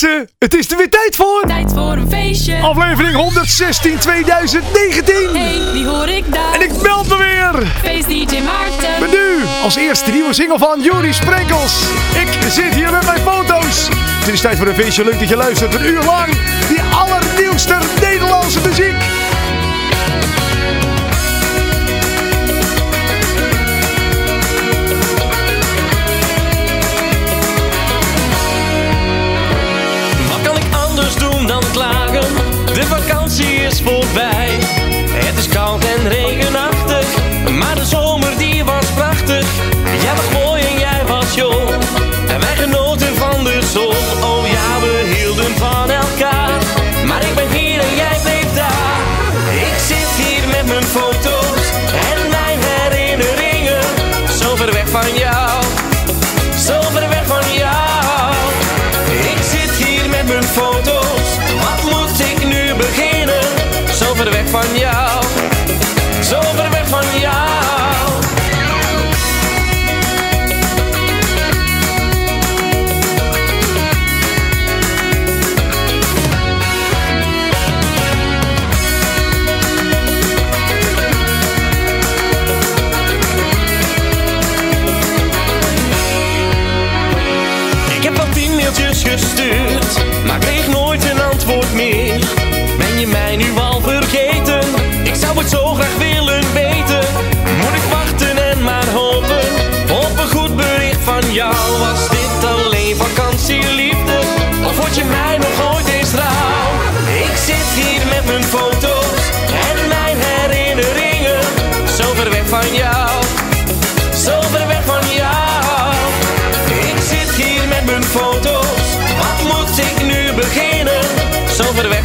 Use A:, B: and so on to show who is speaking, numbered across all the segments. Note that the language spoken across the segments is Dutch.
A: mensen, het is er weer tijd voor.
B: Tijd voor een feestje.
A: Aflevering 116 2019.
B: Hey, wie hoor ik daar?
A: En ik meld me weer.
B: Feest DJ Maarten.
A: Met nu als eerste nieuwe single van Juri Sprenkels. Ik zit hier met mijn foto's. Het is tijd voor een feestje. Leuk dat je luistert. Een uur lang die allernieuwste Nederlandse muziek.
C: Voorbij. Het is koud en regenachtig, maar de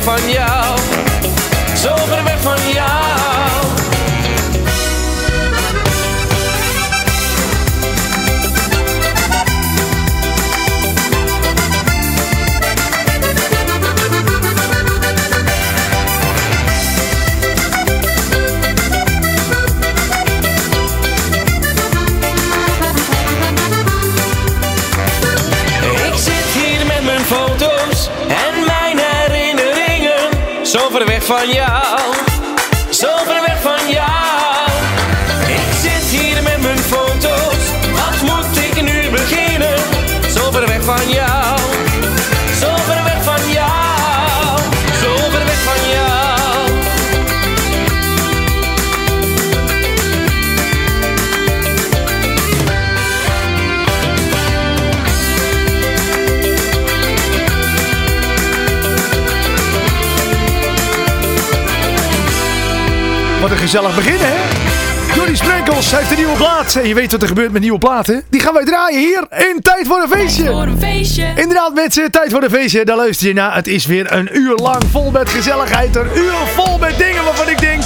C: Zo Zo
A: gezellig begin, hè? Jordi Sprenkels heeft een nieuwe plaat. En je weet wat er gebeurt met nieuwe platen. Die gaan wij draaien hier in Tijd voor een Feestje.
B: Voor een feestje.
A: Inderdaad mensen, tijd voor een feestje. Daar luister je naar. Het is weer een uur lang vol met gezelligheid. Een uur vol met dingen waarvan ik denk...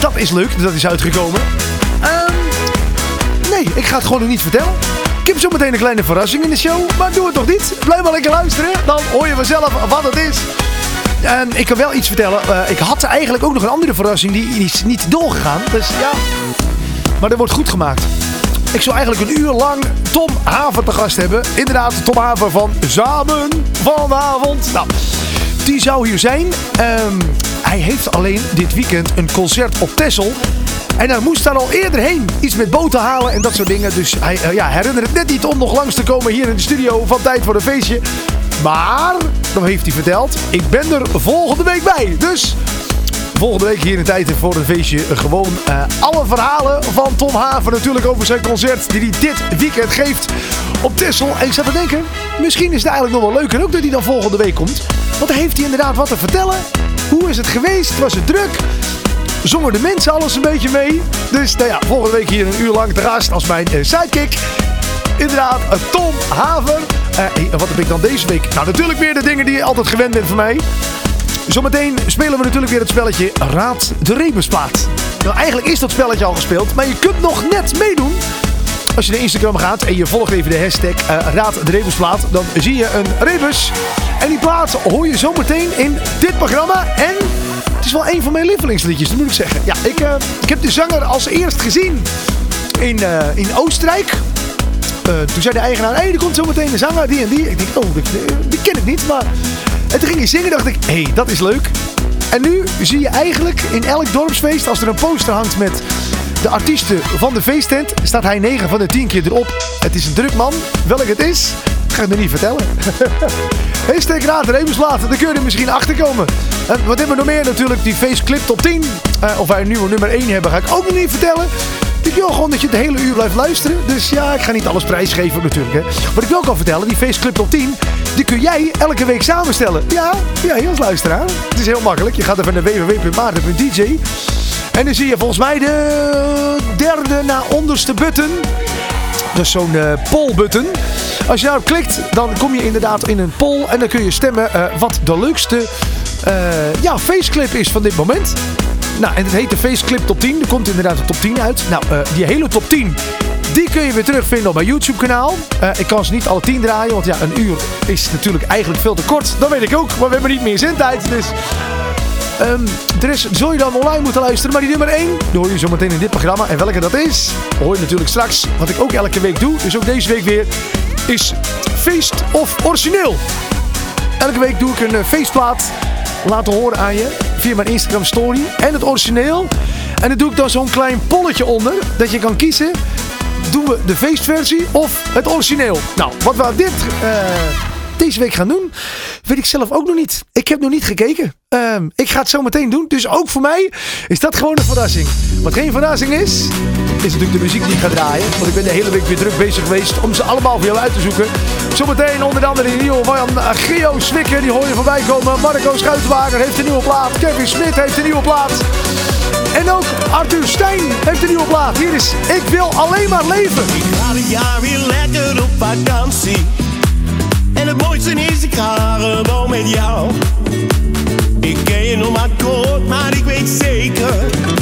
A: Dat is leuk, dat is uitgekomen. Ehm, nee, ik ga het gewoon nog niet vertellen. Ik heb zo meteen een kleine verrassing in de show. Maar doe het toch niet. Blijf maar lekker luisteren. Dan hoor je vanzelf wat het is. Ik kan wel iets vertellen. Eh, ik had eigenlijk ook nog een andere verrassing. Die, is niet doorgegaan. Dus ja. Maar dat wordt goed gemaakt. Ik zou eigenlijk een uur lang Tom Haver te gast hebben. Inderdaad, Tom Haver van Samen vanavond. Nou, die zou hier zijn. Ehm, hij heeft alleen dit weekend een concert op Texel. En hij moest daar al eerder heen. Iets met boten halen en dat soort dingen. Dus hij eh, ja, herinnert het net niet om nog langs te komen hier in de studio van Tijd voor een Feestje. Maar, dan heeft hij verteld, ik ben er volgende week bij. Dus Volgende week hier in Tijd voor een feestje gewoon eh, alle verhalen van Tom Haver natuurlijk over zijn concert die hij dit weekend geeft op Texel. En ik zat te denken, misschien is het eigenlijk nog wel leuker ook dat hij dan volgende week komt. Want dan heeft hij inderdaad wat te vertellen. Hoe is het geweest? Was het druk? Zongen de mensen alles een beetje mee? Dus nou ja, volgende week hier een uur lang te gast als mijn eh, sidekick. Inderdaad, eh, Tom Haver. En wat heb ik dan deze week? Nou, natuurlijk weer de dingen die je altijd gewend bent van mij. Zometeen spelen we natuurlijk weer het spelletje Raad de Rebusplaat. Nou, eigenlijk is dat spelletje al gespeeld, maar je kunt nog net meedoen. Als je naar Instagram gaat en je volgt even de hashtag eh, Raad de Rebusplaat, dan zie je een rebus. En die plaat hoor je zometeen in dit programma. En het is wel een van mijn lievelingsliedjes, dat moet ik zeggen. Ja, ik, eh, ik heb de zanger als eerst gezien in, in Oostenrijk. Eh, toen zei de eigenaar, hé, hey, er komt zo meteen een zanger, die en die. Ik denk, oh, die, die ken ik niet, maar... En toen ging hij zingen, dacht ik, hé, hey, dat is leuk. En nu zie je eigenlijk in elk dorpsfeest, als er een poster hangt met de artiesten van de feesttent, staat hij 9 van de 10 keer erop. Het is een druk man. Welk het is, ga ik me niet vertellen. Steek raad, Remusplaat, daar kun je misschien achter komen. En wat hebben we nog meer natuurlijk? Die faceclip top 10. Uh, of wij een nieuwe nummer 1 hebben, ga ik ook nog niet vertellen. Ik wil gewoon dat je het hele uur blijft luisteren. Dus ja, ik ga niet alles prijsgeven natuurlijk. Hè. Wat ik wil ook al vertellen, die faceclip top 10, die kun jij elke week samenstellen. Ja, ja, als luisteraar. Het is heel makkelijk. Je gaat even naar www.maarten.dj. En dan zie je volgens mij de derde na onderste button. Dus zo'n uh, poll button. Als je daarop klikt, dan kom je inderdaad in een poll. En dan kun je stemmen uh, wat de leukste uh, ja, faceclip is van dit moment. Nou, en het heet de Faceclip Top 10. Er komt inderdaad de top 10 uit. Nou, uh, die hele top 10, die kun je weer terugvinden op mijn YouTube kanaal. Uh, ik kan ze niet alle 10 draaien, want ja, een uur is natuurlijk eigenlijk veel te kort. Dat weet ik ook, maar we hebben niet meer zendtijd. Dus um, de rest zul je dan online moeten luisteren. Maar die nummer 1, die hoor je zo meteen in dit programma. En welke dat is, hoor je natuurlijk straks. Wat ik ook elke week doe, dus ook deze week weer, is feest of origineel. Elke week doe ik een uh, feestplaat laten horen aan je via mijn Instagram story en het origineel. En dan doe ik dan zo'n klein polletje onder dat je kan kiezen. Doen we de feestversie of het origineel? Nou, wat we dit, uh, deze week gaan doen, weet ik zelf ook nog niet. Ik heb nog niet gekeken. Uh, ik ga het zo meteen doen. Dus ook voor mij is dat gewoon een verrassing. Wat geen verrassing is, is natuurlijk de muziek die ik ga draaien. Want ik ben de hele week weer druk bezig geweest om ze allemaal voor uit te zoeken. Zometeen onder andere die nieuwe van Geo Swikker. Die hoor je voorbij komen. Marco Schuitenwagen heeft een nieuwe plaat. Kevin Smit heeft een nieuwe plaat. En ook Arthur Stijn heeft een nieuwe plaat. Hier is Ik wil alleen maar leven.
D: Ik ga dit jaar weer lekker op vakantie. En het mooiste is, ik ga gewoon met jou. Ik ken je nog maar kort, maar ik weet zeker.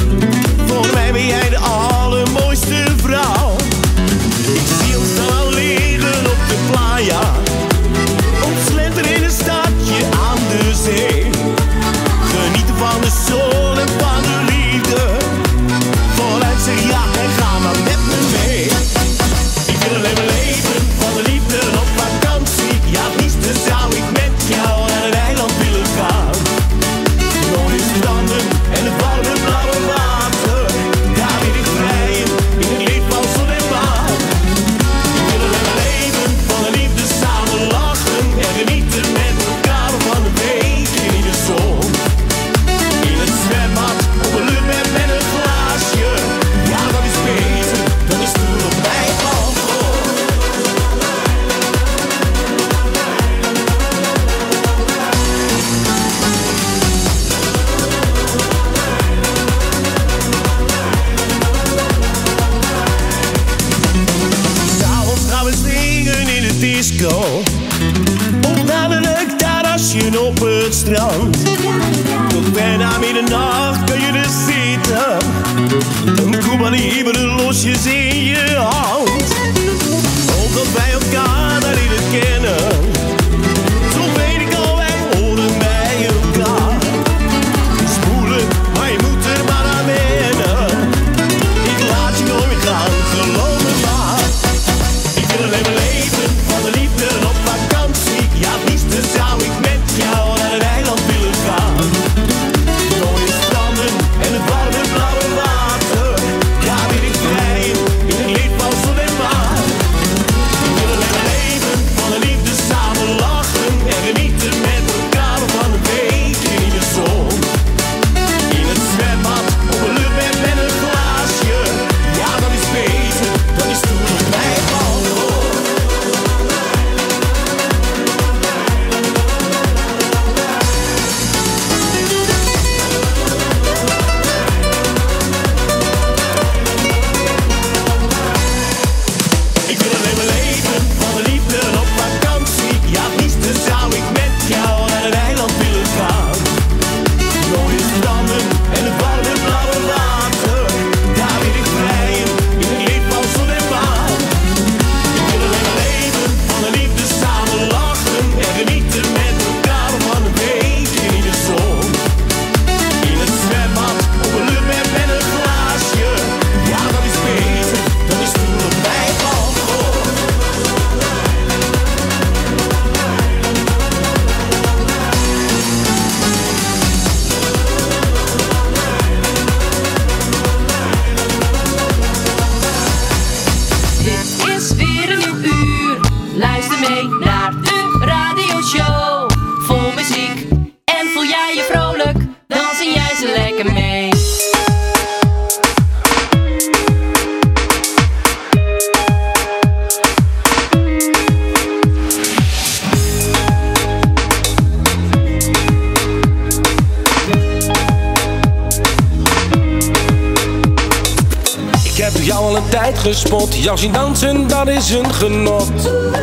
D: Jou
E: zien dansen, dat is een genot.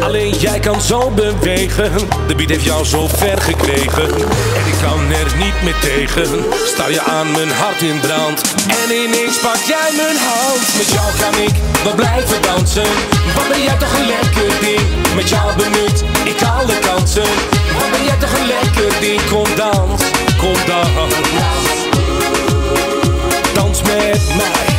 E: Alleen jij kan zo bewegen. De beat heeft jou zo ver gekregen. En ik kan er niet meer tegen. Sta je aan mijn hart in brand. En ineens pak jij mijn hand. Met jou kan ik wel blijven dansen. Wat ben jij toch een lekker ding. Met jou benut ik alle kansen. Wat ben jij toch een lekker ding. Kom dans, kom dans. Dans met mij.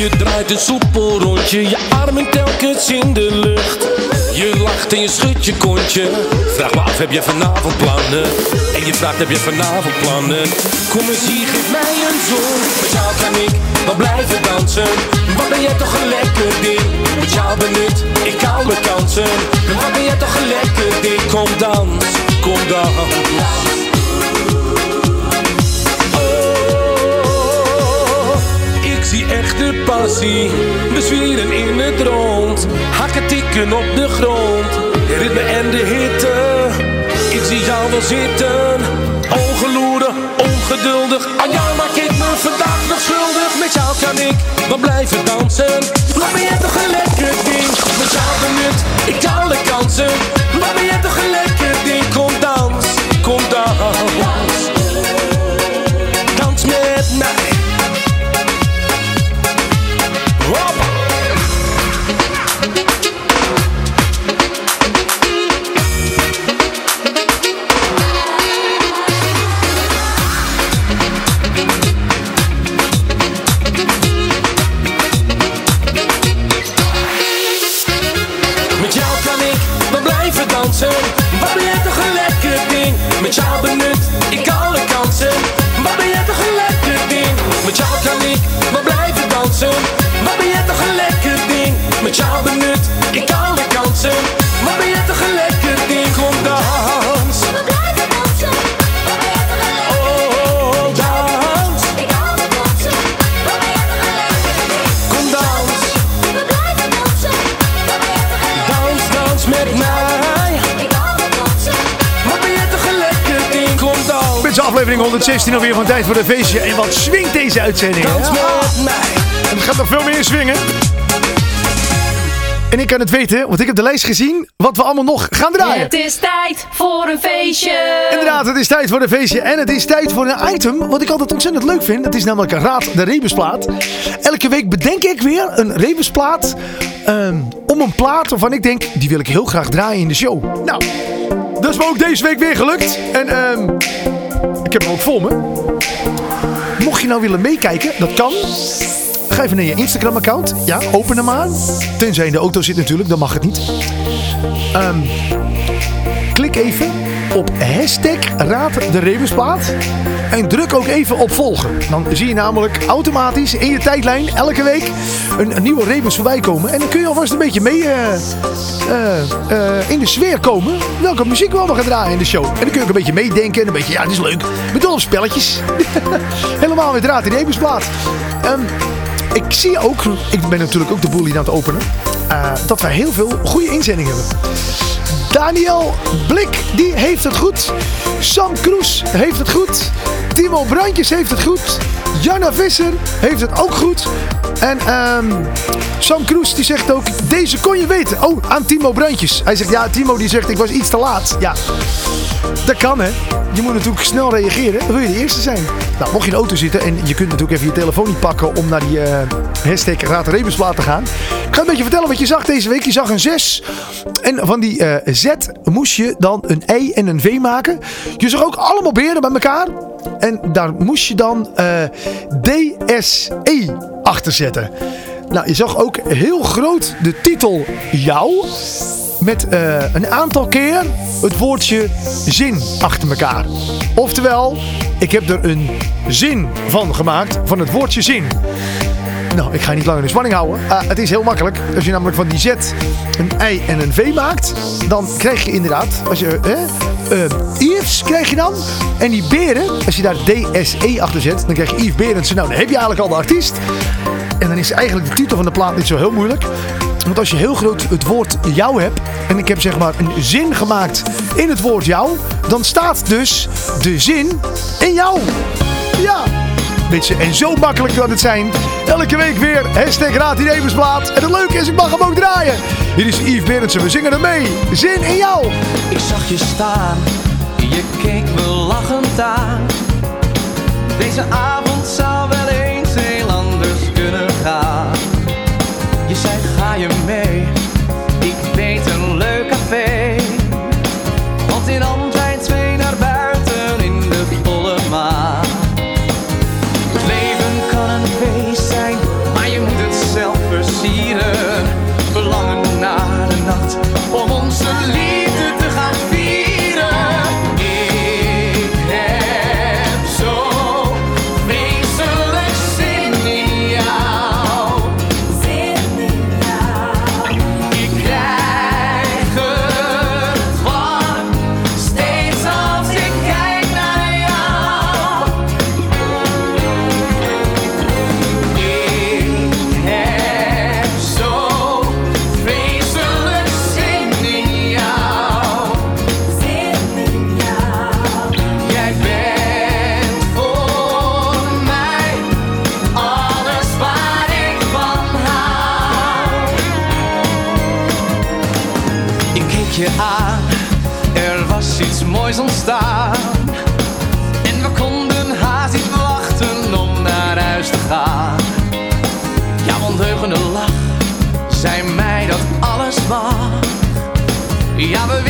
E: Je draait een soepel rondje, je armen telkens in de lucht. Je lacht en je schudt je kontje. Vraag me af, heb je vanavond plannen? En je vraagt, heb je vanavond plannen? Kom eens hier, geef mij een zoen. Met jou kan ik wel blijven dansen. Wat ben jij toch een lekker ding? Met jou benut ik alle kansen. Wat ben jij toch een lekker ding? Kom dans, kom dans. Zie echte passie, bezwieren in het rond. Hakken tikken op de grond, ritme en de hitte. Ik zie jou wel zitten, ogen loeren, ongeduldig. Aan jou maak ik me vandaag nog schuldig. Met jou kan ik wel blijven dansen. Wat ben jij toch een lekker ding? Met jou benut ik alle kansen. Wat ben jij toch een lekker
A: Dit is aflevering 116 alweer van Tijd voor een Feestje. En wat swingt deze uitzending? hè?
E: Dans met mij.
A: En het gaat nog veel meer swingen. En ik kan het weten, want ik heb de lijst gezien wat we allemaal nog gaan draaien.
F: Het is tijd voor een feestje.
A: Inderdaad, het is tijd voor een feestje en het is tijd voor een item wat ik altijd ontzettend leuk vind. Het is namelijk een Raad de Rebusplaat. Elke week bedenk ik weer een Rebusplaat ehm, om een plaat waarvan ik denk, die wil ik heel graag draaien in de show. Nou, dat is me ook deze week weer gelukt. En ehm, ik heb hem ook voor me. Mocht je nou willen meekijken, dat kan. Ga even naar je Instagram account. Ja, open hem maar. Tenzij in de auto zit natuurlijk, dan mag het niet. Ehm, klik even op hashtag Raad de Rebusplaat. En druk ook even op volgen. Dan zie je namelijk automatisch in je tijdlijn elke week een, nieuwe Rebus voorbij komen. En dan kun je alvast een beetje mee eh, eh, eh, in de sfeer komen. Welke muziek we allemaal gaan draaien in de show. En dan kun je ook een beetje meedenken. En een beetje, ja, dit is leuk. Met op spelletjes. Helemaal met Raad in de Rebusplaat. Ehm, ik zie ook, ik ben natuurlijk ook de boel hier aan het openen. dat wij heel veel goede inzendingen hebben. Daniel Blik, die heeft het goed. Sam Kroes heeft het goed. Timo Brandjes heeft het goed. Janna Visser heeft het ook goed. En ehm, Sam Kroes die zegt ook, deze kon je weten. Oh, aan Timo Brandjes. Hij zegt, ja, Timo die zegt, ik was iets te laat. Ja, dat kan hè. Je moet natuurlijk snel reageren. Wil je de eerste zijn. Nou, mocht je in de auto zitten en je kunt natuurlijk even je telefoon niet pakken om naar die eh, hashtag Raad te gaan. Ik ga een beetje vertellen wat je zag deze week. Je zag een 6. En van die eh, Moest je dan een E en een V maken. Je zag ook allemaal beren bij elkaar. En daar moest je dan eh, DSE achter zetten. Nou, je zag ook heel groot de titel jou. Met eh, een aantal keer het woordje zin achter elkaar. Oftewel, ik heb er een zin van gemaakt van het woordje zin. Nou, ik ga je niet langer in spanning houden. Ah, het is heel makkelijk. Als je namelijk van die Z een I en een V maakt, dan krijg je inderdaad, als je, eh, krijg je dan. En die beren, als je daar DSE achter zet, dan krijg je Yves Berendsen. Nou, dan heb je eigenlijk al de artiest. En dan is eigenlijk de titel van de plaat niet zo heel moeilijk. Want als je heel groot het woord jou hebt, en ik heb zeg maar een zin gemaakt in het woord jou, dan staat dus de zin in jou. Ja, en zo makkelijk kan het zijn. Elke week weer hashtag Raad die Levensplaat. En het leuke is, ik mag hem ook draaien. Hier is Yves Berendsen, we zingen er mee. Zin in jou.
G: Ik zag je staan, je keek me lachend aan. Deze avond zou wel eens heel anders kunnen gaan. Je zei, ga je mee? Ja, we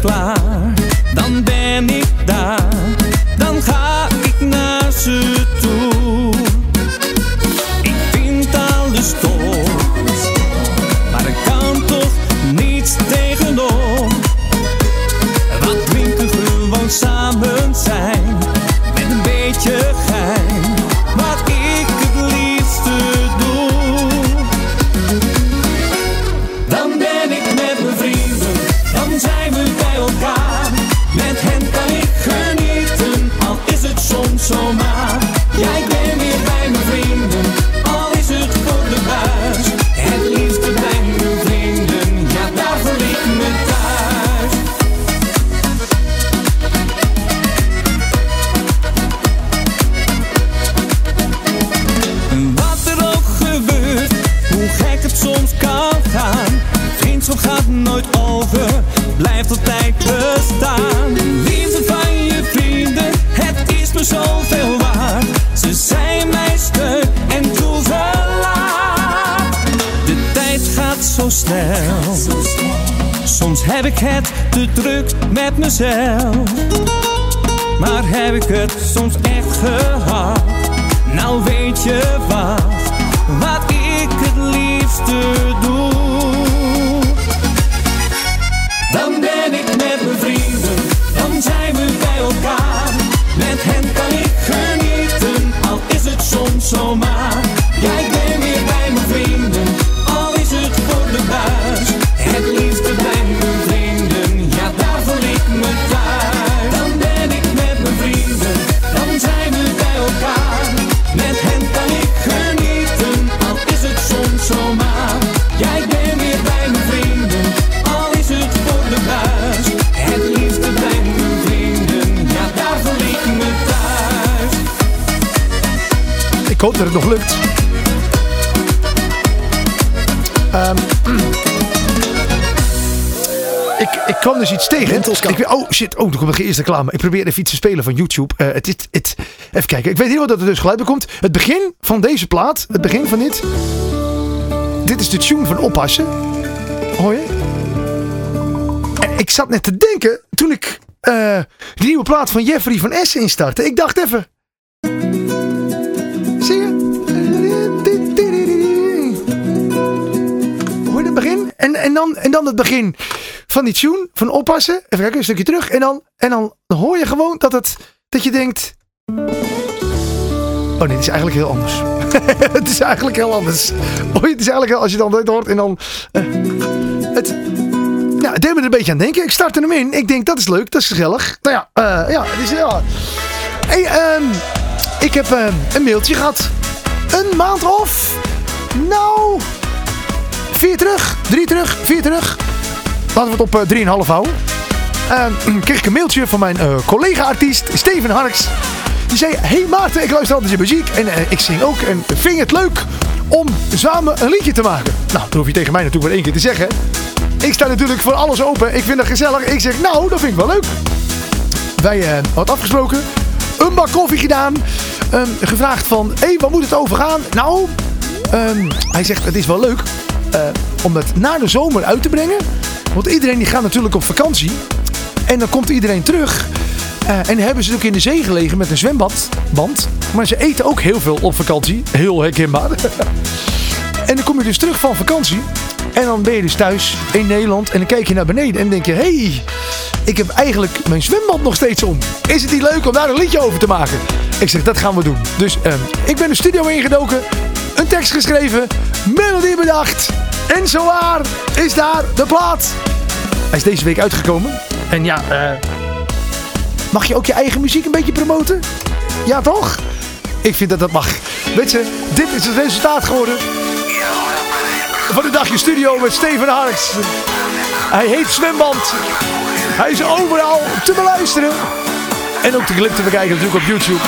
H: klaar, dan ben ik daar. Dan ga ik naar ze. Met. Maar heb ik het soms echt gehad? Nou weet je wat
A: hoop dat het nog lukt. Ehm, ik, ik kwam dus iets tegen. Ik, oh shit, oh, er komt een eerste reclame. Ik probeer even iets te spelen van YouTube. Eh, het, het, even kijken, ik weet niet wat dat er dus geluid bij komt. Het begin van deze plaat, het begin van dit. Dit is de tune van Oppassen. Hoor je? Ik zat net te denken toen ik eh die nieuwe plaat van Jeffrey van Essen instartte. Ik dacht even, En, en, dan, en dan het begin van die tune, van oppassen. Even kijken, een stukje terug. En dan, en dan hoor je gewoon dat, het, dat je denkt... Oh nee, het is eigenlijk heel anders. het is eigenlijk heel anders. Oh, het is eigenlijk als je dan dit hoort en dan... eh, het, het deed me er een beetje aan denken. Ik startte hem in. Ik denk, dat is leuk, dat is gezellig. Nou ja, eh, ja, het is... Ja. Hey, ehm, ik heb ehm, een mailtje gehad. Een maand of... Nou... Vier terug. Drie terug. Vier terug. Laten we het op eh, 3,5 houden. Ehm, kreeg ik een mailtje van mijn eh, collega-artiest Steven Harks. Die zei, hey Maarten, ik luister altijd je muziek en eh, ik zing ook. En vind het leuk om samen een liedje te maken? Nou, dat hoef je tegen mij natuurlijk maar één keer te zeggen. Ik sta natuurlijk voor alles open. Ik vind het gezellig. Ik zeg, nou, dat vind ik wel leuk. Wij eh wat afgesproken. Een bak koffie gedaan. Ehm, gevraagd van, hé, hey, waar moet het over gaan? Nou, ehm, hij zegt, het is wel leuk om het na de zomer uit te brengen. Want iedereen die gaat natuurlijk op vakantie. En dan komt iedereen terug. Eh, en hebben ze natuurlijk in de zee gelegen met een zwembadband. Maar ze eten ook heel veel op vakantie. Heel herkenbaar. en dan kom je dus terug van vakantie. En dan ben je dus thuis in Nederland. En dan kijk je naar beneden en denk je... Hey, ik heb eigenlijk mijn zwembad nog steeds om. Is het niet leuk om daar een liedje over te maken? Ik zeg, dat gaan we doen. Dus ehm, ik ben de studio ingedoken. Een tekst geschreven. Melodie bedacht. En zowaar is daar de plaat. Hij is deze week uitgekomen. En ja, eh, mag je ook je eigen muziek een beetje promoten? Ja, toch? Ik vind dat dat mag. Weet je, dit is het resultaat geworden. Van de dagje studio met Steven Harks. Hij heet Zwemband. Hij is overal te beluisteren. En ook de clip te bekijken natuurlijk op YouTube.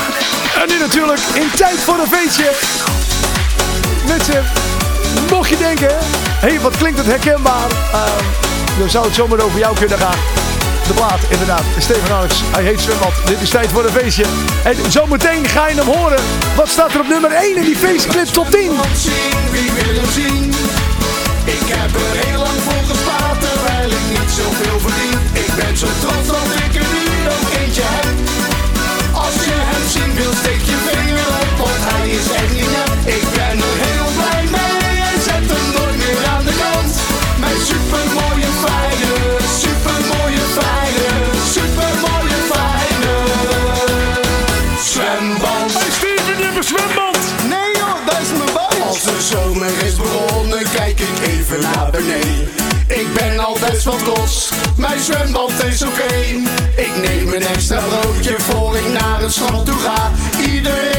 A: En nu natuurlijk in tijd voor een feestje. Mensen, mocht je denken, hé wat klinkt het herkenbaar. Uh, dan zou het zomaar over jou kunnen gaan. De plaat, inderdaad. Steven Harks, hij heet Zwembad. Dit is tijd voor een feestje. En zometeen ga je hem horen. Wat staat er op nummer 1 in die feestclip top 10?
I: Wie wil hem zien? Ik heb er heel lang voor gespaard terwijl ik niet zoveel verdien. Ik ben zo trots dat ik er nu nog eentje heb. Als je hem zien wil, steek Mijn zwembad is oké. Ik neem een extra broodje voor ik naar het strand toe ga. Iedereen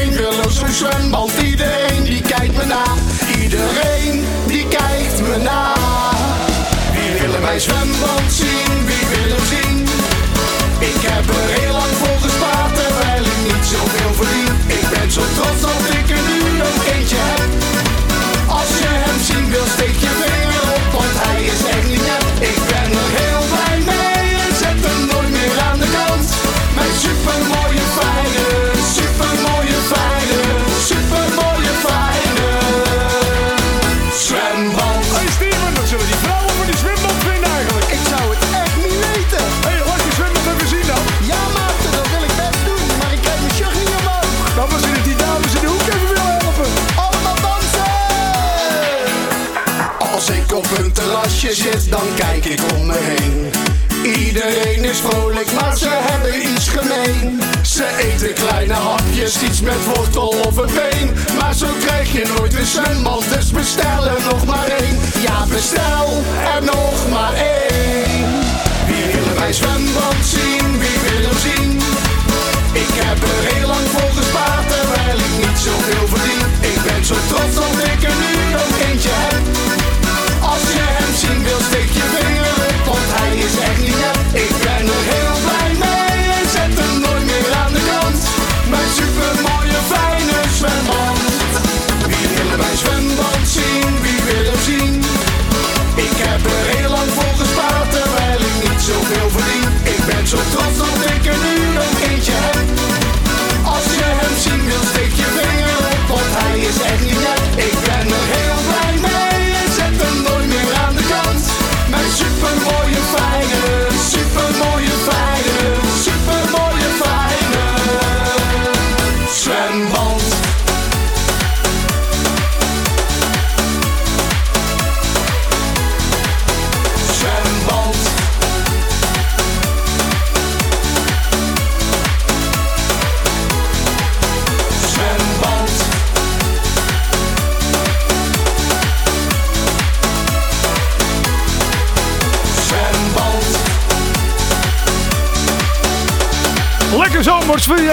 I: kleine hapjes, iets met wortel of een been. Maar zo krijg je nooit een zwembad, dus bestel er nog maar één. Ja, bestel er nog maar één. Wie wil mijn zwembad zien? Wie wil hem zien? Ik heb er heel lang voor gespaard terwijl ik niet zoveel verdien. Ik ben zo trots dat ik er nu nog eentje heb. Als je hem zien wil, steek je vinger op, want hij is echt niet net. Ik ben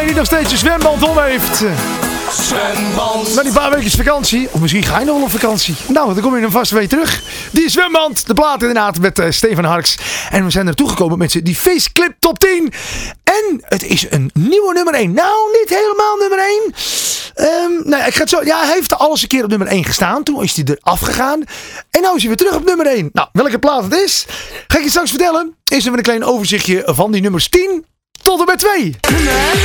A: iedereen die nog steeds een zwembad om heeft.
I: Zwembad.
A: Na die paar weken vakantie, of misschien ga je nog wel op vakantie. Nou, dan kom je dan vast weer terug. Die zwemband, de plaat inderdaad met eh, Steven Harks. En we zijn er toegekomen met die Faceclip Top 10. En het is een nieuwe nummer 1. Nou, niet helemaal nummer 1. Ehm nou ja, ik ga het zo, ja, hij heeft alles een keer op nummer 1 gestaan. Toen is hij er afgegaan. En nu is hij weer terug op nummer 1. Nou, welke plaat het is, ga ik je straks vertellen. Is er weer een klein overzichtje van die nummers 10 tot en met 2.
B: Nummer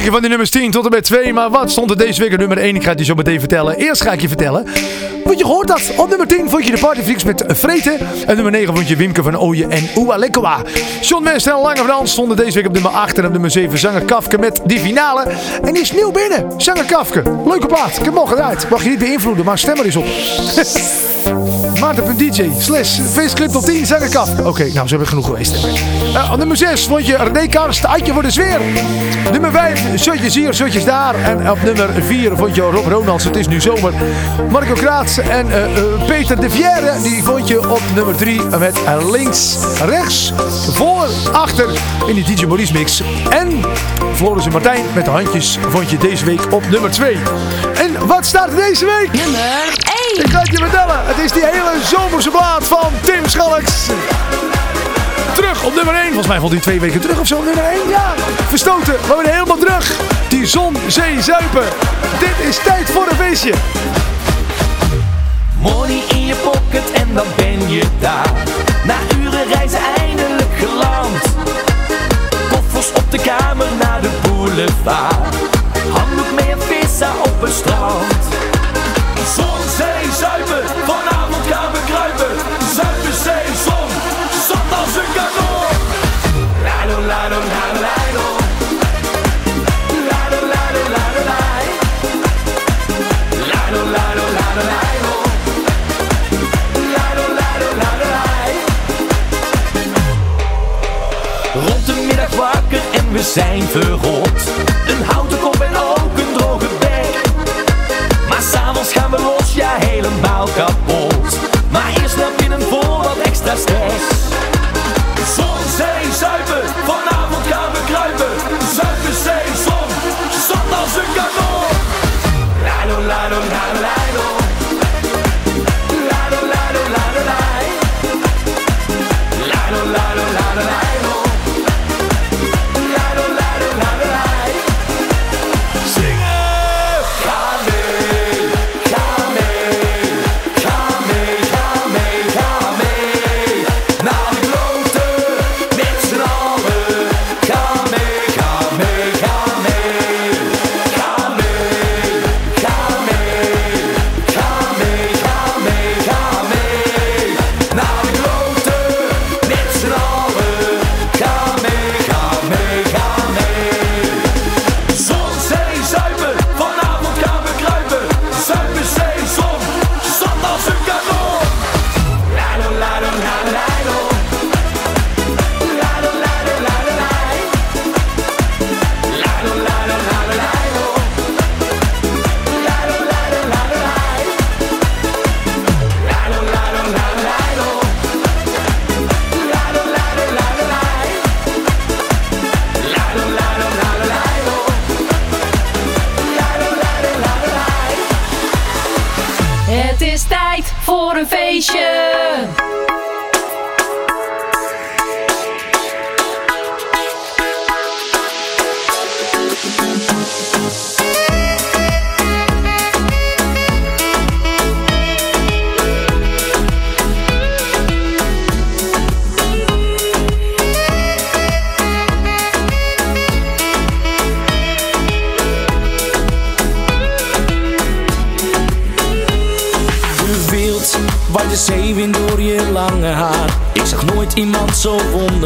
A: overzichtje van de nummers 10 tot en met 2. Maar wat stond er deze week op nummer 1? Ik ga het je zo meteen vertellen. Eerst ga ik je vertellen. Want je hoort dat. Op nummer 10 vond je de Partyfreaks met Vreten. En nummer 9 vond je Wimke van Ooyen en Oua Lekkewa. John West en Lange van Ans stonden deze week op nummer 8. En op nummer 7 Zanger Kafke met die finale. En die is nieuw binnen. Zanger Kafke. Leuke plaat. Ik heb hem al gedraaid. Mag je niet beïnvloeden, maar stem er eens op. Maarten.dj slash feestclip tot 10 zeg ik af. Oké, nou, ze hebben genoeg geweest. Eh, op nummer 6 vond je René Karst, Uitje voor de Sfeer. Nummer 5, Shotjes hier, Shotjes daar. En op nummer 4 vond je Rob Ronalds, Het is nu zomer. Marco Kraats en eh, eh, Peter de Vierre, die vond je op nummer 3 met eh, links, rechts, voor, achter in die DJ Maurice mix. En Floris en Martijn met de handjes vond je deze week op nummer 2. En wat staat er deze week?
B: Nummer 1.
A: Ik ga het je vertellen. Het is die hele zomerse plaat van Tim Schalks. Terug op nummer 1. Volgens mij vond hij twee weken terug of zo. Nummer 1, ja. Verstoten. Maar weer helemaal terug. Die zon, zee, zuipen. Dit is tijd voor een feestje.
C: Money in je pocket en dan ben je daar. Na uren reizen vaart. Handdoek meer vissen op het strand. Zon, zee, zuipen, vanavond gaan we kruipen. Zuipen, zee, zon, zat als een kanon. La lalo, la lalo. la lalo, la lalo. Rond de middag wakker en we zijn verrot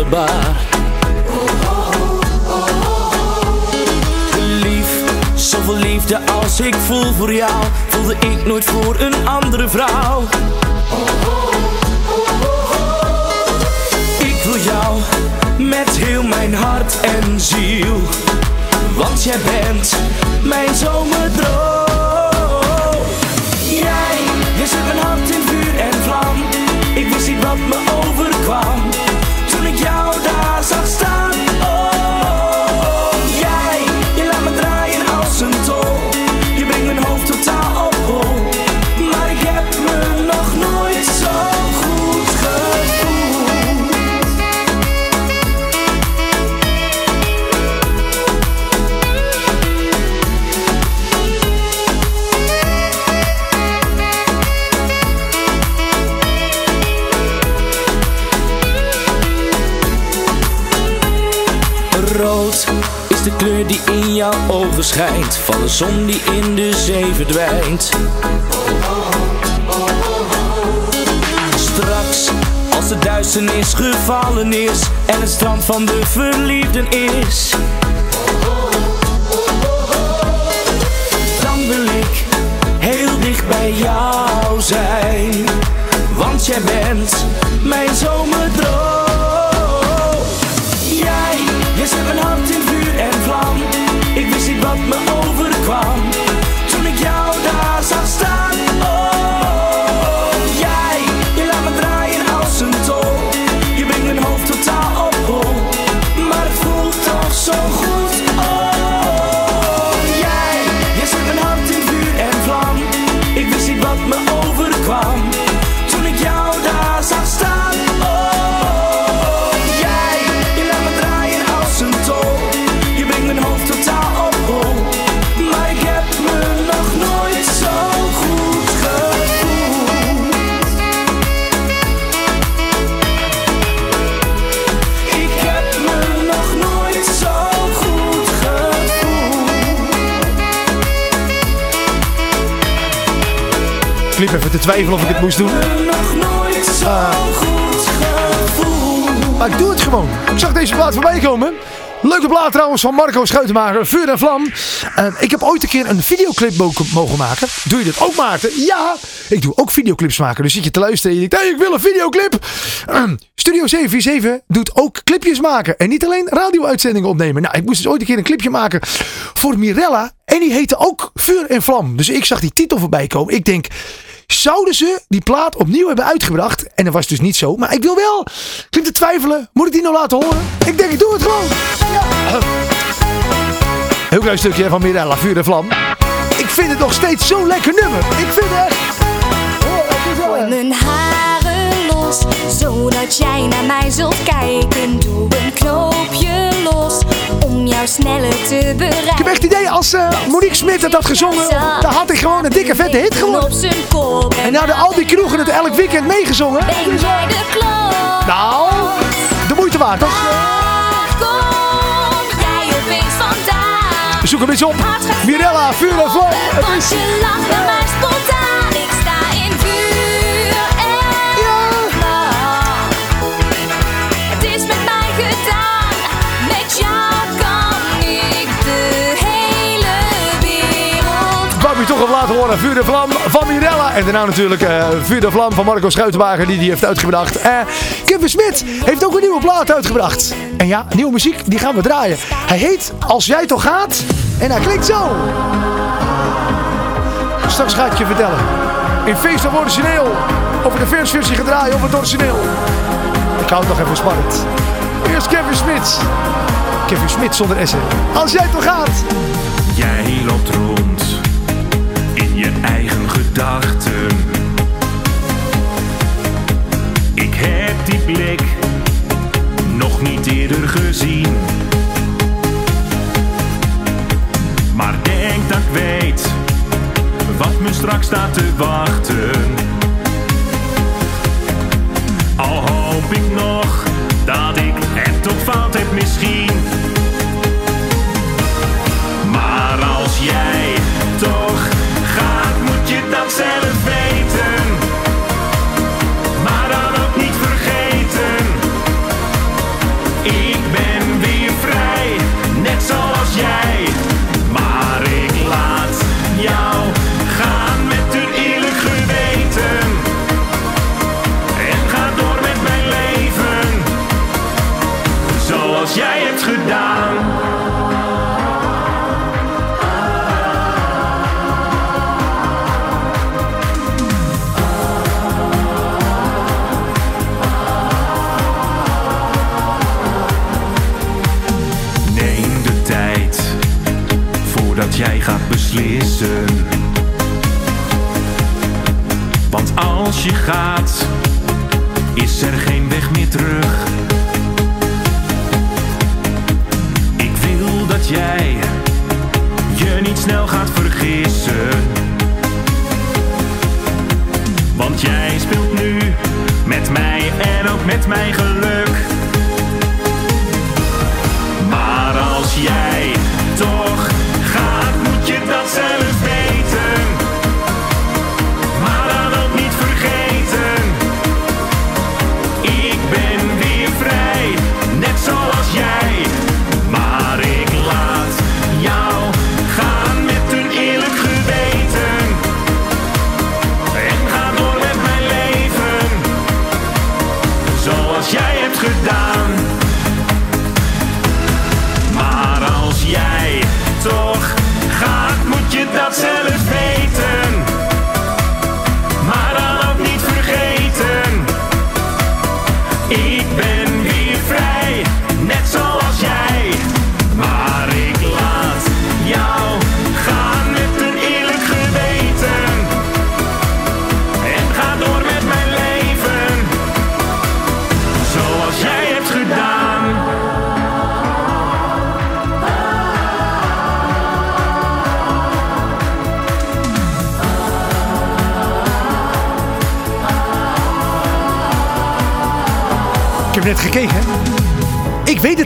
C: wonderbaar. Lief, zoveel liefde als ik voel voor jou, voelde ik nooit voor een andere vrouw. Ik wil jou met heel mijn hart en ziel, want jij bent mijn zomerdroom. Jij, je zet mijn hart in vuur en vlam. Ik wist niet wat me overkwam kleur die in jouw ogen schijnt Van de zon die in de zee verdwijnt. Straks, als de duisternis gevallen is En het strand van de verliefden is. Dan wil ik heel dicht bij jou zijn. Want jij bent mijn zomerdroom. Wat me overkwam toen
A: te twijfelen of ik het moest doen.
C: Gevoeld.
A: Maar ik doe het gewoon. Ik zag deze plaat voorbij komen. Leuke plaat trouwens van Marco Schuitenmaker, Vuur en Vlam. Ik heb ooit een keer een videoclip mo- mogen maken. Doe je dit ook Maarten? Ja, ik doe ook videoclips maken. Dus zit je te luisteren en je denkt, ik wil een videoclip. Ehm, Studio 747 doet ook clipjes maken. En niet alleen radio-uitzendingen opnemen. Nou, ik moest dus ooit een keer een clipje maken voor Mirella. En die heette ook Vuur en Vlam. Dus ik zag die titel voorbij komen. Ik denk, zouden ze die plaat opnieuw hebben uitgebracht? En dat was dus niet zo. Maar ik wil wel. Ik te twijfelen. Moet ik die nou laten horen? Ik denk, ik doe het gewoon. Ja. Heel klein stukje van Mirella, Vuur en Vlam. Ik vind het nog steeds zo'n lekker nummer. Ik vind het echt... Oh, het is wel-
J: los, zodat jij naar mij zult kijken. Doe een knoopje los, om jou sneller te bereiken.
A: Ik heb echt het idee, als eh, Monique Smit het had gezongen, dan had ik gewoon een dikke vette hit geworden.
J: Kop
A: En nou de al die kroegen het elk weekend meegezongen.
J: Ben jij de klok?
A: Nou, de moeite waard, toch?
J: Waar kom jij opeens vandaan?
A: Zoek hem eens op. Mirella, Vuur en Vlam.
J: Want je lacht naar mij spontaan.
A: Op laten horen. Vuur de Vlam van Mirella. En daarna natuurlijk eh Vuur de Vlam van Marco Schuitenwagen. Die die heeft uitgebracht. Eh Kevin Smit heeft ook een nieuwe plaat uitgebracht. En ja, nieuwe muziek. Die gaan we draaien. Hij heet Als Jij Toch Gaat. En hij klinkt zo. Straks ga ik je vertellen. In feest of origineel. Ik een versversie ga draaien of het origineel. Ik hou het nog even spannend. Eerst Kevin Smit. Kevin Smit zonder S'en. Als Jij Toch Gaat.
H: Jij loopt rond gedachten. Ik heb die blik nog niet eerder gezien. Maar denk dat ik weet wat me straks staat te wachten.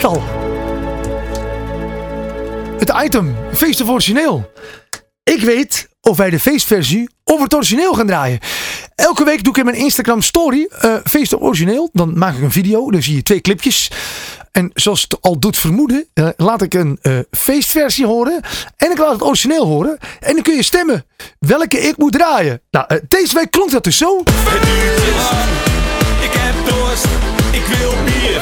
H: Het
A: al. Het item, feest of origineel. Ik weet of wij de feestversie of het origineel gaan draaien. Elke week doe ik in mijn Instagram story eh, feest of origineel. Dan maak ik een video, dan zie je twee clipjes. En zoals het al doet vermoeden, eh, laat ik een eh, feestversie horen. En ik laat het origineel horen. En dan kun je stemmen welke ik moet draaien. Nou, eh, deze week klonk dat dus zo.
K: Ik heb dorst, ik wil bier.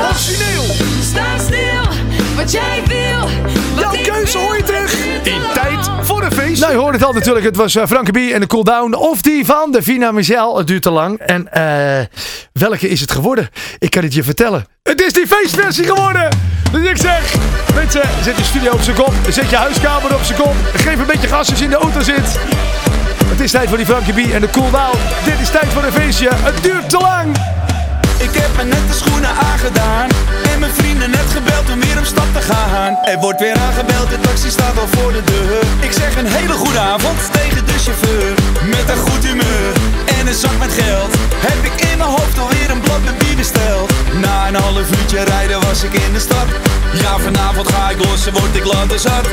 A: Origineel.
B: Sta stil, wat jij wil.
A: Jouw keuze hoor je terug in tijd voor een feest. Nou, je hoorde het al natuurlijk. Het was uh, Frankie B en de Cool Down. Of die van de Vina Michel. Het duurt te lang. En eh, welke is het geworden? Ik kan het je vertellen. Het is die feestversie geworden. Dus ik zeg, mensen, zet je studio op zijn kop. Zet je huiskamer op zijn kop. Geef een beetje gas als je in de auto zit. Het is tijd voor die Frankie B en de Cool Down. Dit is tijd voor een feestje. Het duurt te lang.
K: Ik heb me net de schoenen aangedaan. En mijn vrienden net gebeld om weer op stap te gaan. Er wordt weer aangebeld, de taxi staat al voor de deur. Ik zeg een hele goede avond tegen de chauffeur. Met een goed humeur en een zak met geld. Heb ik in mijn hoofd alweer een blad met bier besteld. Na een half uurtje rijden was ik in de stad Ja, vanavond ga ik los word ik zat.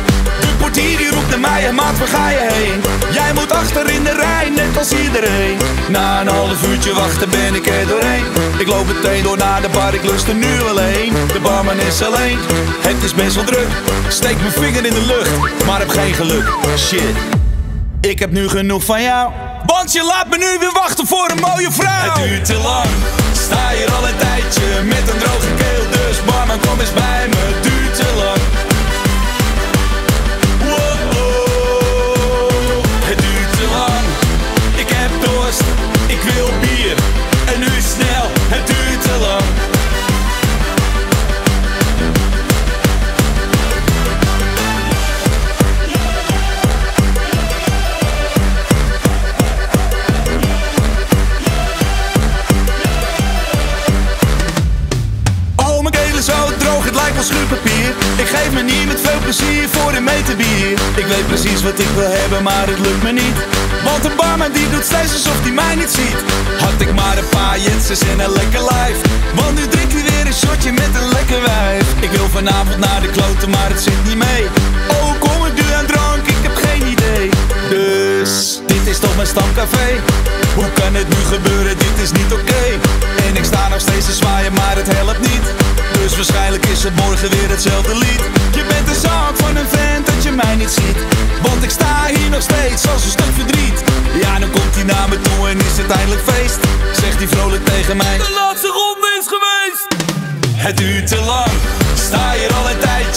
K: De portier die roept naar mij en maat, waar ga je heen? Jij moet achter in de rij, net als iedereen. Na een half uurtje wachten ben ik er doorheen. Ik loop meteen door naar de bar, ik lust er nu alleen. De barman is alleen, het is best wel druk. Steek mijn vinger in de lucht, maar heb geen geluk. Shit, ik heb nu genoeg van jou Want je laat me nu weer wachten voor een mooie vrouw. Het duurt te lang, sta hier al een tijdje Met een droge keel, barman kom eens bij me Het duurt te lang. Wow, het duurt te lang. Ik heb dorst, ik wil bier. En nu snel, het duurt te lang schuurpapier Ik geef me niet met veel plezier voor een meter bier. Ik weet precies wat ik wil hebben, maar het lukt me niet. Want de barman die doet steeds alsof hij mij niet ziet. Had ik maar een paar jetsers en een lekker lijf. Want nu drinkt hij weer een shotje met een lekker wijf. Ik wil vanavond naar de kloten, maar het zit niet mee. Oh, kom ik nu aan drank, is toch mijn stamcafé. Hoe kan het nu gebeuren, dit is niet oké. En ik sta nog steeds te zwaaien, maar het helpt niet. Dus waarschijnlijk is het morgen weer hetzelfde lied. Je bent de zaak van een vent dat je mij niet ziet. Want ik sta hier nog steeds als een stuk verdriet. Ja, dan komt hij naar me toe en is het eindelijk feest. Zegt hij vrolijk tegen mij. De laatste ronde is geweest. Het duurt te lang. Sta hier al een tijdje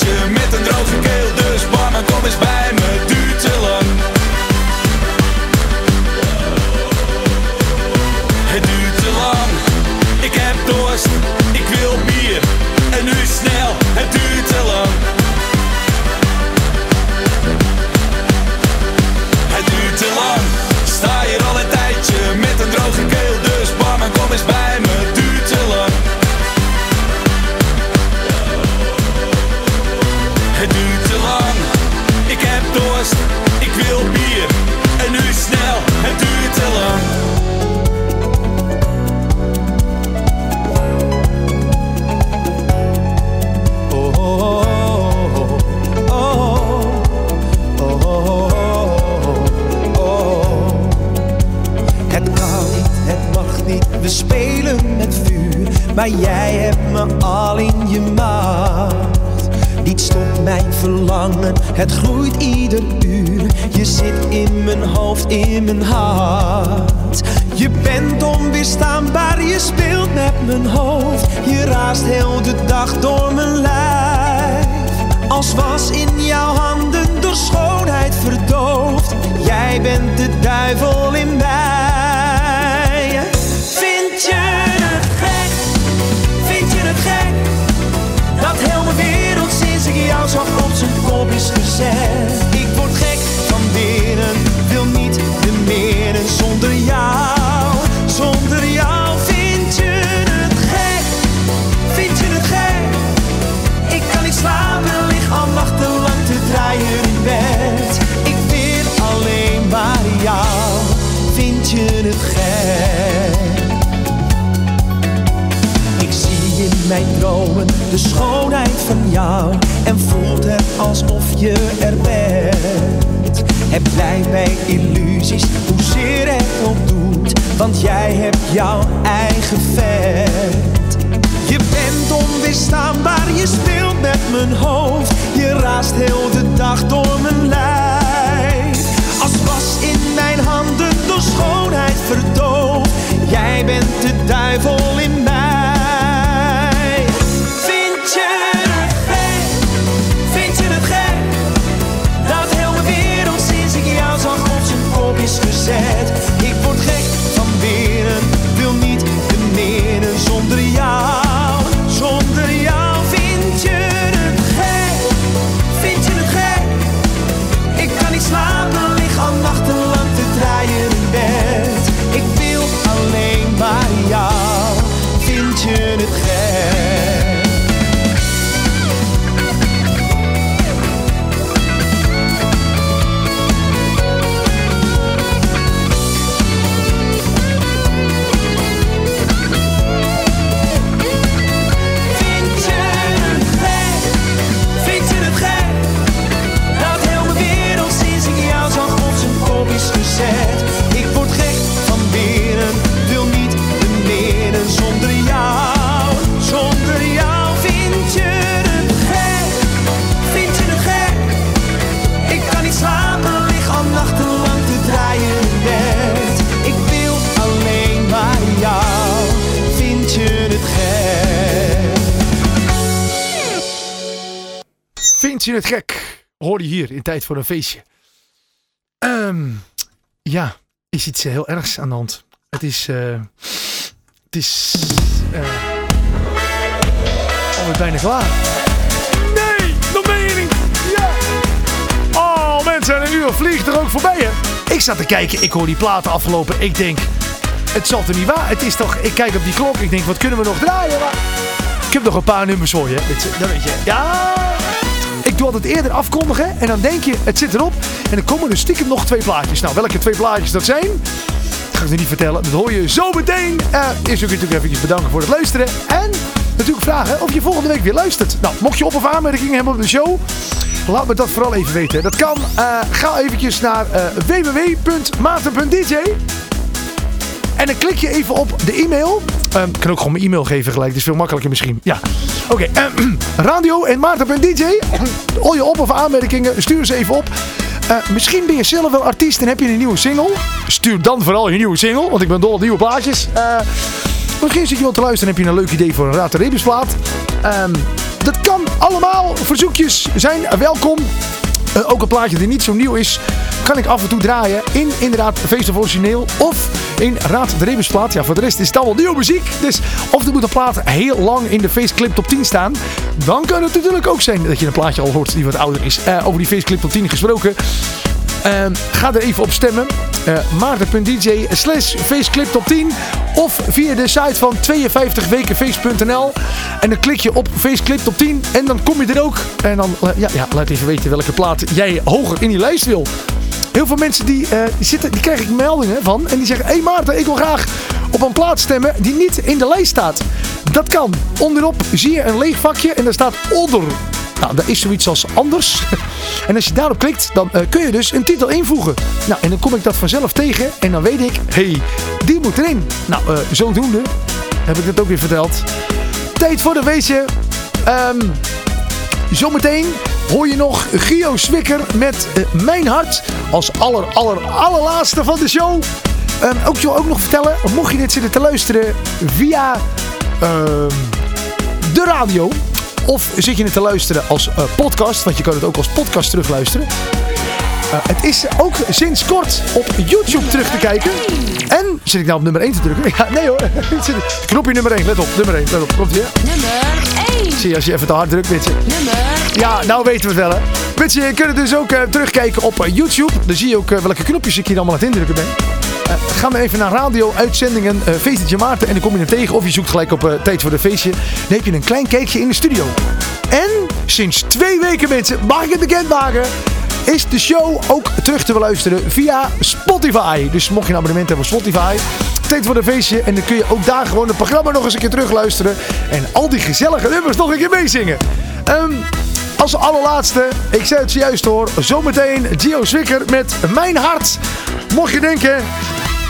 K: Ik
G: zie in mijn dromen de schoonheid van jou en voelt het alsof je er bent. Heb blijft bij illusies, hoezeer het ook doet, want jij hebt jouw eigen vet. Je bent onweerstaanbaar, je speelt met mijn hoofd, je raast heel de dag door mijn lijf. Schoonheid verdoofd, jij bent de duivel in mij. Vind Vind je het gek?
A: Hoor je hier in tijd voor een feestje. Ehm, ja, is iets heel ergs aan de hand. Het is. eh het is. eh alweer bijna klaar. Nee, meen je niet. Ja. Oh, mensen, een uur vliegt er ook voorbij, hè? Ik zat te kijken, ik hoor die platen afgelopen. Ik denk, het zal toch niet waar? Het is toch, ik kijk op die klok, ik denk, wat kunnen we nog draaien? Ik heb nog een paar nummers voor je, Dat weet je. Ja, ik doe altijd eerder afkondigen en dan denk je, het zit erop. En dan komen er stiekem nog twee plaatjes. Nou, welke twee plaatjes dat zijn, dat ga ik je niet vertellen. Dat hoor je zo meteen. Eh eerst ook natuurlijk even bedanken voor het luisteren. En natuurlijk vragen of je volgende week weer luistert. Nou, mocht je op- of aanmerkingen hebben op de show, laat me dat vooral even weten. Dat kan. Eh, ga eventjes naar eh www.maarten.dj en dan klik je even op de e-mail. Ehm, ik kan ook gewoon mijn e-mail geven gelijk. Dat is veel makkelijker misschien. Ja. Oké. ehm, radio en Maarten.dj. Al je op- of aanmerkingen. Stuur ze even op. Eh, misschien ben je zelf wel artiest en heb je een nieuwe single. Stuur dan vooral je nieuwe single. Want ik ben dol op nieuwe plaatjes. Eh, misschien zit je wel te luisteren en heb je een leuk idee voor een Raad de. Ehm, dat kan allemaal. Verzoekjes zijn welkom. Eh, ook een plaatje die niet zo nieuw is, kan ik af en toe draaien in inderdaad Feest of Origineel of in Raad de Rebusplaat. Ja, voor de rest is het allemaal nieuwe muziek. Dus of er moet een plaat heel lang in de Faceclip top 10 staan. Dan kan het natuurlijk ook zijn dat je een plaatje al hoort die wat ouder is. Eh, over die Faceclip top 10 gesproken. Ehm, ga er even op stemmen. Uh, Maarten.dj slash faceclip top 10. Of via de site van 52wekenfeest.nl. En dan klik je op faceclip top 10. En dan kom je er ook. En dan eh, ja, ja, laat even weten welke plaat jij hoger in die lijst wil. Heel veel mensen die, eh, die, zitten, die krijg ik meldingen van. En die zeggen, hé hey Maarten, ik wil graag op een plaat stemmen die niet in de lijst staat. Dat kan. Onderop zie je een leeg vakje en daar staat onder. Nou, daar is zoiets als anders. En als je daarop klikt, dan eh, kun je dus een titel invoegen. Nou, en dan kom ik dat vanzelf tegen. En dan weet ik, hé, hey, die moet erin. Nou, eh, zodoende heb ik het ook weer verteld. Tijd voor de weetje. Ehm, zometeen hoor je nog Gio Swikker met eh, Mijn Hart. Als aller, aller, allerlaatste van de show. Ehm, ook, je wil ook nog vertellen, mocht je dit zitten te luisteren via ehm, de radio. Of zit je het te luisteren als eh, podcast, want je kan het ook als podcast terugluisteren. Uh, het is ook sinds kort op YouTube terug te kijken. En zit ik nou op nummer 1 te drukken? Ja, nee hoor. Knopje nummer 1, let op. Nummer 1, let op. Komt.
J: Nummer 1.
A: Zie als je even te hard drukt.
J: Nummer
A: Ja, nou weten we het wel hè. Mensen, je kunt dus ook uh, terugkijken op uh, YouTube. Dan zie je ook uh, welke knopjes ik hier allemaal aan het indrukken ben. Uh, ga maar even naar radio-uitzendingen uh, Feestje Maarten en dan kom je hem tegen. Of je zoekt gelijk op Tijd voor de Feestje. Dan heb je een klein kijkje in de studio. En sinds twee weken mensen, mag ik het bekendmaken, is de show ook terug te beluisteren via Spotify. Dus mocht je een abonnement hebben op Spotify, tijd voor een feestje. En dan kun je ook daar gewoon het programma nog eens een keer terugluisteren. En al die gezellige nummers nog een keer meezingen. Ehm, als allerlaatste, ik zei het zojuist hoor, zometeen Gio Zwicker met Mijn Hart. Mocht je denken,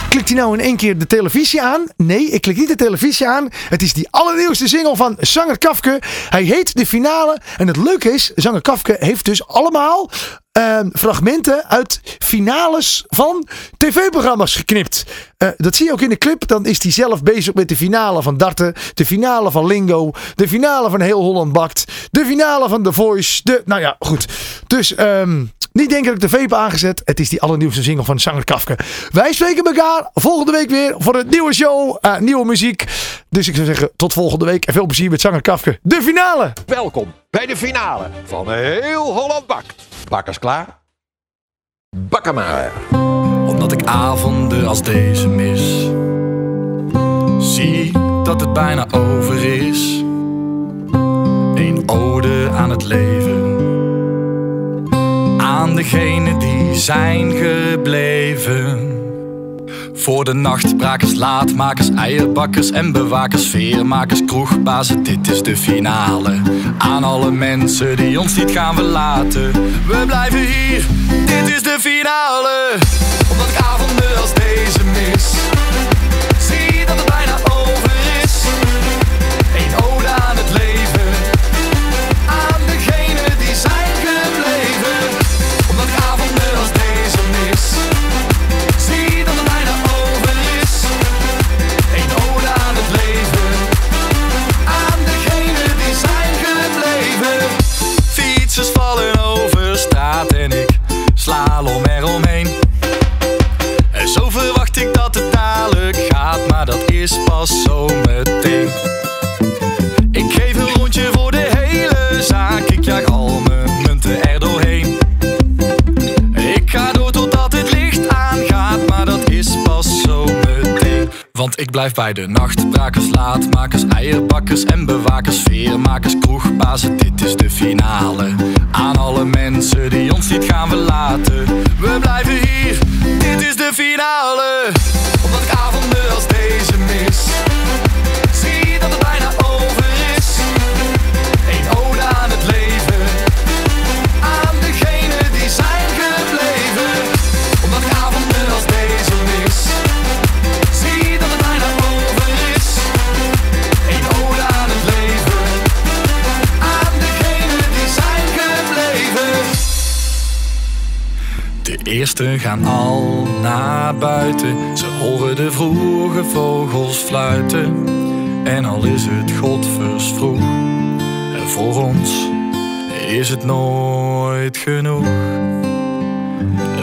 A: klikt hij nou in één keer de televisie aan? Nee, ik klik niet de televisie aan. Het is die allernieuwste single van Zanger Kafke. Hij heet De Finale. En het leuke is, Zanger Kafke heeft dus allemaal ehm, fragmenten uit finales van tv-programma's geknipt. Eh, dat zie je ook in de clip. Dan is hij zelf bezig met de finale van Darten. De finale van Lingo. De finale van Heel Holland Bakt. De finale van The Voice. De, nou ja, goed. Dus ehm, niet dat ik de vape aangezet. Het is die allernieuwste single van Zanger Kafke. Wij spreken elkaar volgende week weer voor een nieuwe show. eh, nieuwe muziek. Dus ik zou zeggen, tot volgende week. En veel plezier met Zanger Kafke. De finale!
L: Welkom bij de finale van Heel Holland Bakt. Bakkers klaar? Bakken maar.
E: Omdat ik avonden als deze mis. Zie dat het bijna over is. Een ode aan het leven. Aan degenen die zijn gebleven. Voor de nachtbrakers, laatmakers, eierbakkers en bewakers, veermakers, kroegbazen, dit is de finale. Aan alle mensen die ons niet gaan verlaten, we blijven hier, dit is de finale. Omdat ik avonden als deze mis, maar dat is pas zo meteen. Ik geef een rondje voor de hele zaak, ik jaag al mijn munten er doorheen. Ik ga door totdat het licht aangaat, maar dat is pas zo meteen. Want ik blijf bij de nachtbrakers, laatmakers, eierbakkers en bewakers, veermakers, kroegbazen. Dit is de finale. Aan alle mensen die ons niet gaan verlaten. We blijven hier, dit is de Gaan al naar buiten. Ze horen de vroege vogels fluiten. En al is het godversvroeg. En voor ons is het nooit genoeg.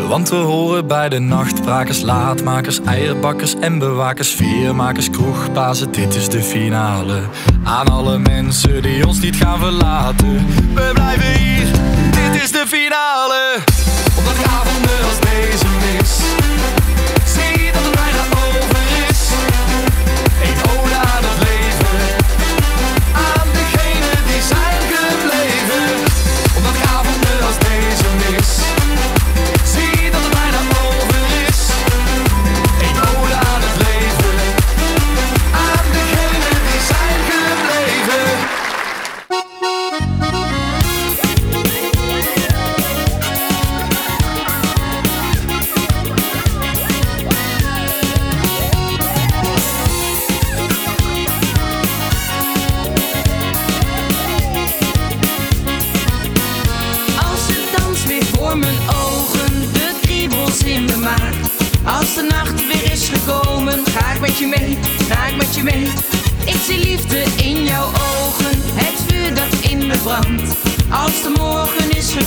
E: Want we horen bij de nachtbrakers, laatmakers, eierbakkers en bewakers, veermakers, kroegbazen. Dit is de finale. Aan alle mensen die ons niet gaan verlaten. We blijven hier, dit is de finale. Omdat ik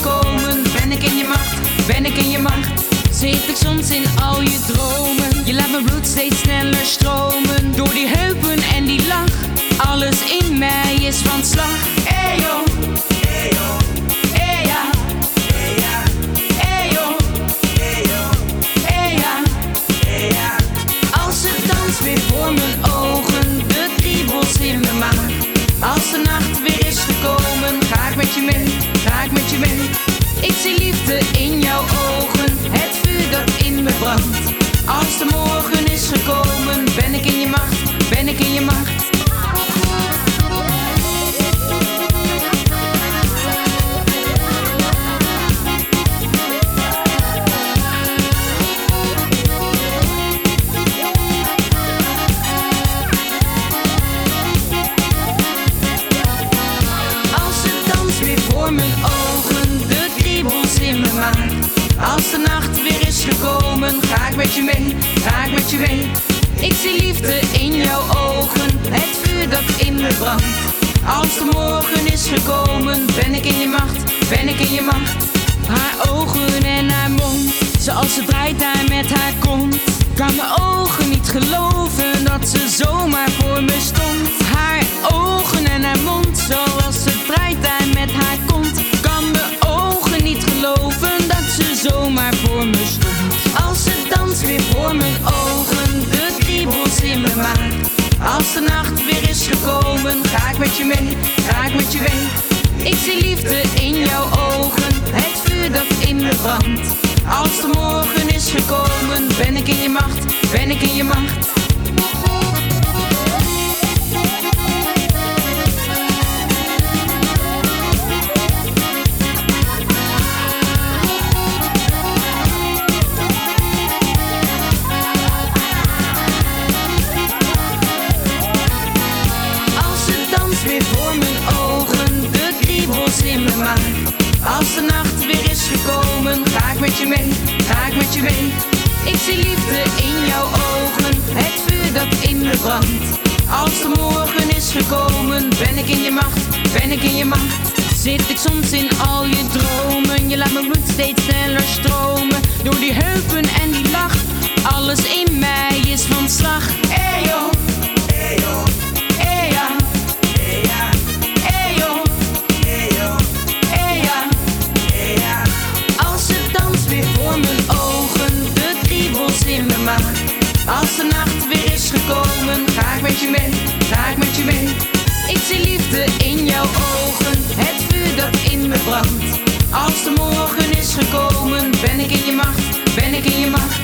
B: ben ik in je macht, ben ik in je macht. Zweef ik soms in al je dromen, je laat mijn bloed steeds sneller stromen. Door die heupen en die lach, alles in mij is van slag. Hey yo, hey yo. Hey ja, hey ja, hey yo, hey yo, hey ja, hey ja. Als het dans weer voor mijn ogen, de kriebels in mijn maag. Als de nacht weer is gekomen, ga ik met je mee, Ik zie liefde in jouw ogen, het vuur dat in me brandt. Als de morgen is gekomen, ben ik in je macht, ben ik in je macht. Je mee, ga ik met je mee. Ik zie liefde in jouw ogen, het vuur dat in me brandt. Als de morgen is gekomen, ben ik in je macht, ben ik in je macht. Haar ogen en haar mond, zoals ze draait daar met haar kont. Kan mijn ogen niet geloven dat ze zomaar voor me stond. Haar ogen en haar mond, zoals ze draait daar met haar kont. Voor mijn ogen, de kriebels in me maakt. Als de nacht weer is gekomen, ga ik met je mee, ga ik met je mee. Ik zie liefde in jouw ogen, het vuur dat in me brandt. Als de morgen is gekomen, ben ik in je macht, ben ik in je macht. Ik zie liefde in jouw ogen, het vuur dat in me brandt. Als de morgen is gekomen, ben ik in je macht, ben ik in je macht. Zit ik soms in al je dromen, je laat mijn bloed steeds sneller stromen. Door die heupen en die lach, alles in mij is van slag. Hey yo, hey yo, Als de nacht weer is gekomen, ga ik met je mee, ga ik met je mee. Ik zie liefde in jouw ogen, het vuur dat in me brandt. Als de morgen is gekomen, ben ik in je macht, ben ik in je macht.